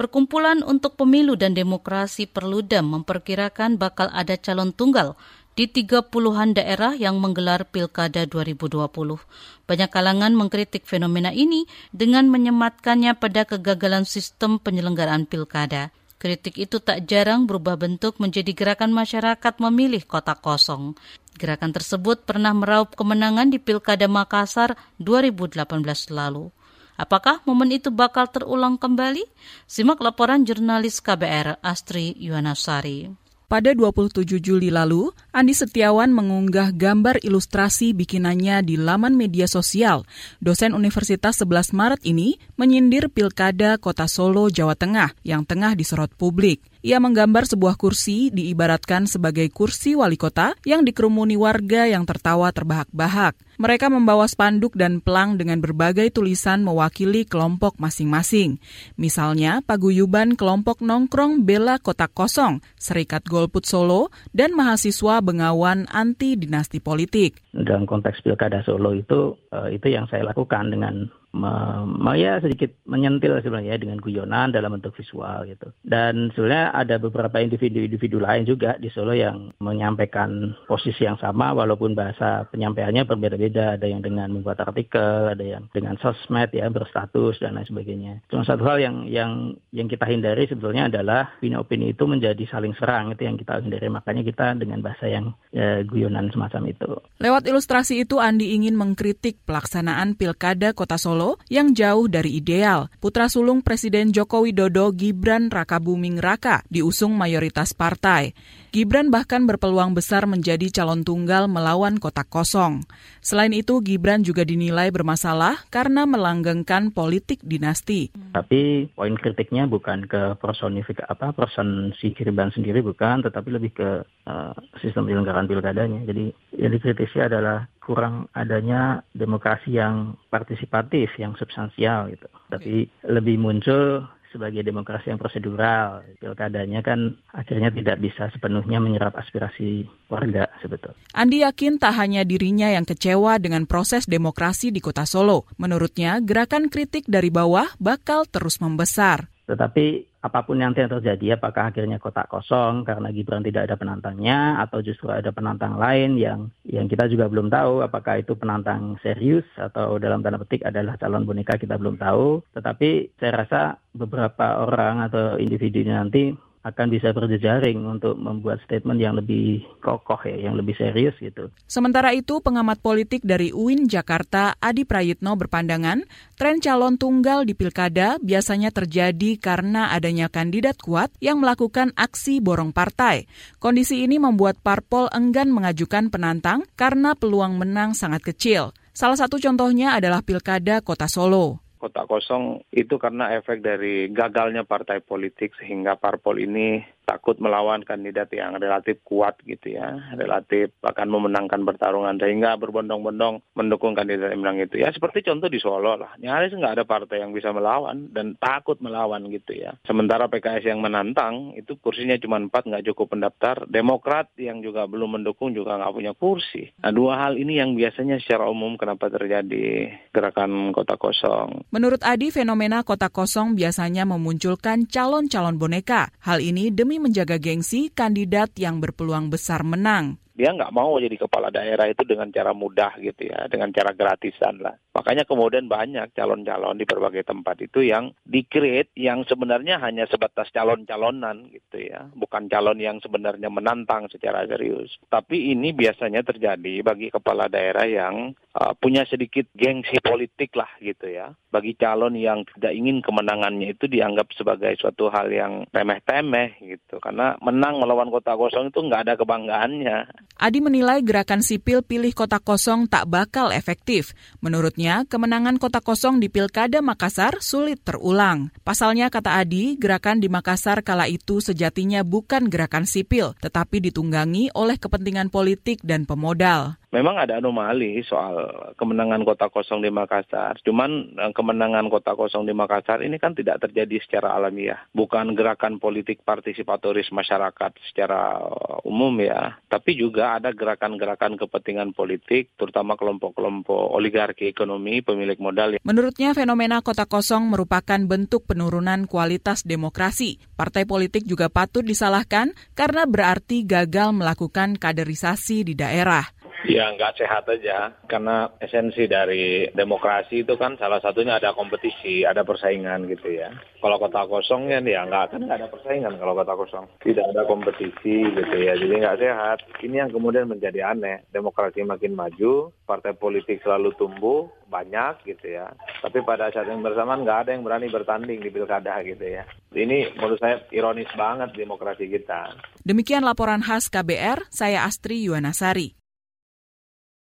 Perkumpulan untuk Pemilu dan Demokrasi Perludem memperkirakan bakal ada calon tunggal di 30-an daerah yang menggelar Pilkada 2020. Banyak kalangan mengkritik fenomena ini dengan menyematkannya pada kegagalan sistem penyelenggaraan pilkada. Kritik itu tak jarang berubah bentuk menjadi gerakan masyarakat memilih kota kosong. Gerakan tersebut pernah meraup kemenangan di Pilkada Makassar 2018 lalu. Apakah momen itu bakal terulang kembali? Simak laporan jurnalis KBR Astri Yuwanasari. Pada 27 Juli lalu, Andi Setiawan mengunggah gambar ilustrasi bikinannya di laman media sosial. Dosen Universitas 11 Maret ini menyindir Pilkada Kota Solo, Jawa Tengah yang tengah disorot publik. Ia menggambar sebuah kursi diibaratkan sebagai kursi wali kota yang dikerumuni warga yang tertawa terbahak-bahak. Mereka membawa spanduk dan pelang dengan berbagai tulisan mewakili kelompok masing-masing. Misalnya, paguyuban kelompok nongkrong bela kota kosong, Serikat Golput Solo, dan mahasiswa Bengawan anti dinasti politik. Dalam konteks Pilkada Solo itu, eh, itu yang saya lakukan dengan me, ya sedikit menyentil sebenarnya dengan guyonan dalam bentuk visual gitu. Dan sebenarnya ada beberapa individu-individu lain juga di Solo yang menyampaikan posisi yang sama walaupun bahasa penyampaiannya berbeda-beda. Ada yang dengan membuat artikel, ada yang dengan sosmed ya berstatus dan lain sebagainya. Cuma satu hal yang yang yang kita hindari sebetulnya adalah opini-opini itu menjadi saling serang itu yang kita hindari. Makanya kita dengan bahasa yang ya, guyonan semacam itu. Lewat ilustrasi itu Andi ingin mengkritik pelaksanaan Pilkada Kota Solo Solo yang jauh dari ideal. Putra sulung Presiden Joko Widodo Gibran Rakabuming Raka diusung mayoritas partai. Gibran bahkan berpeluang besar menjadi calon tunggal melawan kota kosong. Selain itu, Gibran juga dinilai bermasalah karena melanggengkan politik dinasti. Tapi poin kritiknya bukan ke personifik apa person si Gibran sendiri bukan, tetapi lebih ke uh, sistem penyelenggaraan pilkadanya. Jadi yang dikritisi adalah kurang adanya demokrasi yang partisipatif, yang substansial gitu. Tapi lebih muncul sebagai demokrasi yang prosedural. Pilkadanya kan akhirnya tidak bisa sepenuhnya menyerap aspirasi warga sebetulnya. Andi yakin tak hanya dirinya yang kecewa dengan proses demokrasi di kota Solo. Menurutnya, gerakan kritik dari bawah bakal terus membesar. Tetapi apa pun yang terjadi, apakah akhirnya kotak kosong karena Gibran tidak ada penantangnya atau justru ada penantang lain yang yang kita juga belum tahu apakah itu penantang serius atau dalam tanda petik adalah calon boneka kita belum tahu. Tetapi saya rasa beberapa orang atau individu nanti akan bisa berjejaring untuk membuat statement yang lebih kokoh ya, yang lebih serius gitu. Sementara itu, pengamat politik dari UIN Jakarta, Adi Prayitno berpandangan, tren calon tunggal di pilkada biasanya terjadi karena adanya kandidat kuat yang melakukan aksi borong partai. Kondisi ini membuat parpol enggan mengajukan penantang karena peluang menang sangat kecil. Salah satu contohnya adalah pilkada kota Solo kotak kosong itu karena efek dari gagalnya partai politik sehingga parpol ini takut melawan kandidat yang relatif kuat gitu ya, relatif akan memenangkan pertarungan sehingga berbondong-bondong mendukung kandidat yang menang itu ya seperti contoh di Solo lah, nyaris nggak ada partai yang bisa melawan dan takut melawan gitu ya. Sementara PKS yang menantang itu kursinya cuma empat nggak cukup pendaftar, Demokrat yang juga belum mendukung juga nggak punya kursi. Nah dua hal ini yang biasanya secara umum kenapa terjadi gerakan kota kosong. Menurut Adi, fenomena kota kosong biasanya memunculkan calon-calon boneka. Hal ini demi menjaga gengsi kandidat yang berpeluang besar menang dia nggak mau jadi kepala daerah itu dengan cara mudah gitu ya, dengan cara gratisan lah. Makanya kemudian banyak calon-calon di berbagai tempat itu yang di yang sebenarnya hanya sebatas calon-calonan gitu ya, bukan calon yang sebenarnya menantang secara serius. Tapi ini biasanya terjadi bagi kepala daerah yang uh, punya sedikit gengsi politik lah gitu ya. Bagi calon yang tidak ingin kemenangannya itu dianggap sebagai suatu hal yang remeh-temeh gitu. Karena menang melawan kota kosong itu nggak ada kebanggaannya. Adi menilai gerakan sipil pilih kota kosong tak bakal efektif. Menurutnya, kemenangan kota kosong di Pilkada Makassar sulit terulang. Pasalnya, kata Adi, gerakan di Makassar kala itu sejatinya bukan gerakan sipil, tetapi ditunggangi oleh kepentingan politik dan pemodal. Memang ada anomali soal kemenangan kota kosong di Makassar. Cuman eh, kemenangan kota kosong di Makassar ini kan tidak terjadi secara alamiah. Bukan gerakan politik partisipatoris masyarakat secara umum ya. Tapi juga ada gerakan-gerakan kepentingan politik, terutama kelompok-kelompok oligarki ekonomi, pemilik modal. Menurutnya fenomena kota kosong merupakan bentuk penurunan kualitas demokrasi. Partai politik juga patut disalahkan karena berarti gagal melakukan kaderisasi di daerah. Ya nggak sehat aja, karena esensi dari demokrasi itu kan salah satunya ada kompetisi, ada persaingan gitu ya. Kalau kota kosong ya nggak kan nggak ada persaingan kalau kota kosong. Tidak ada kompetisi gitu ya, jadi nggak sehat. Ini yang kemudian menjadi aneh. Demokrasi makin maju, partai politik selalu tumbuh, banyak gitu ya. Tapi pada saat yang bersamaan nggak ada yang berani bertanding di pilkada gitu ya. Ini menurut saya ironis banget demokrasi kita. Demikian laporan khas KBR, saya Astri Yuwanasari.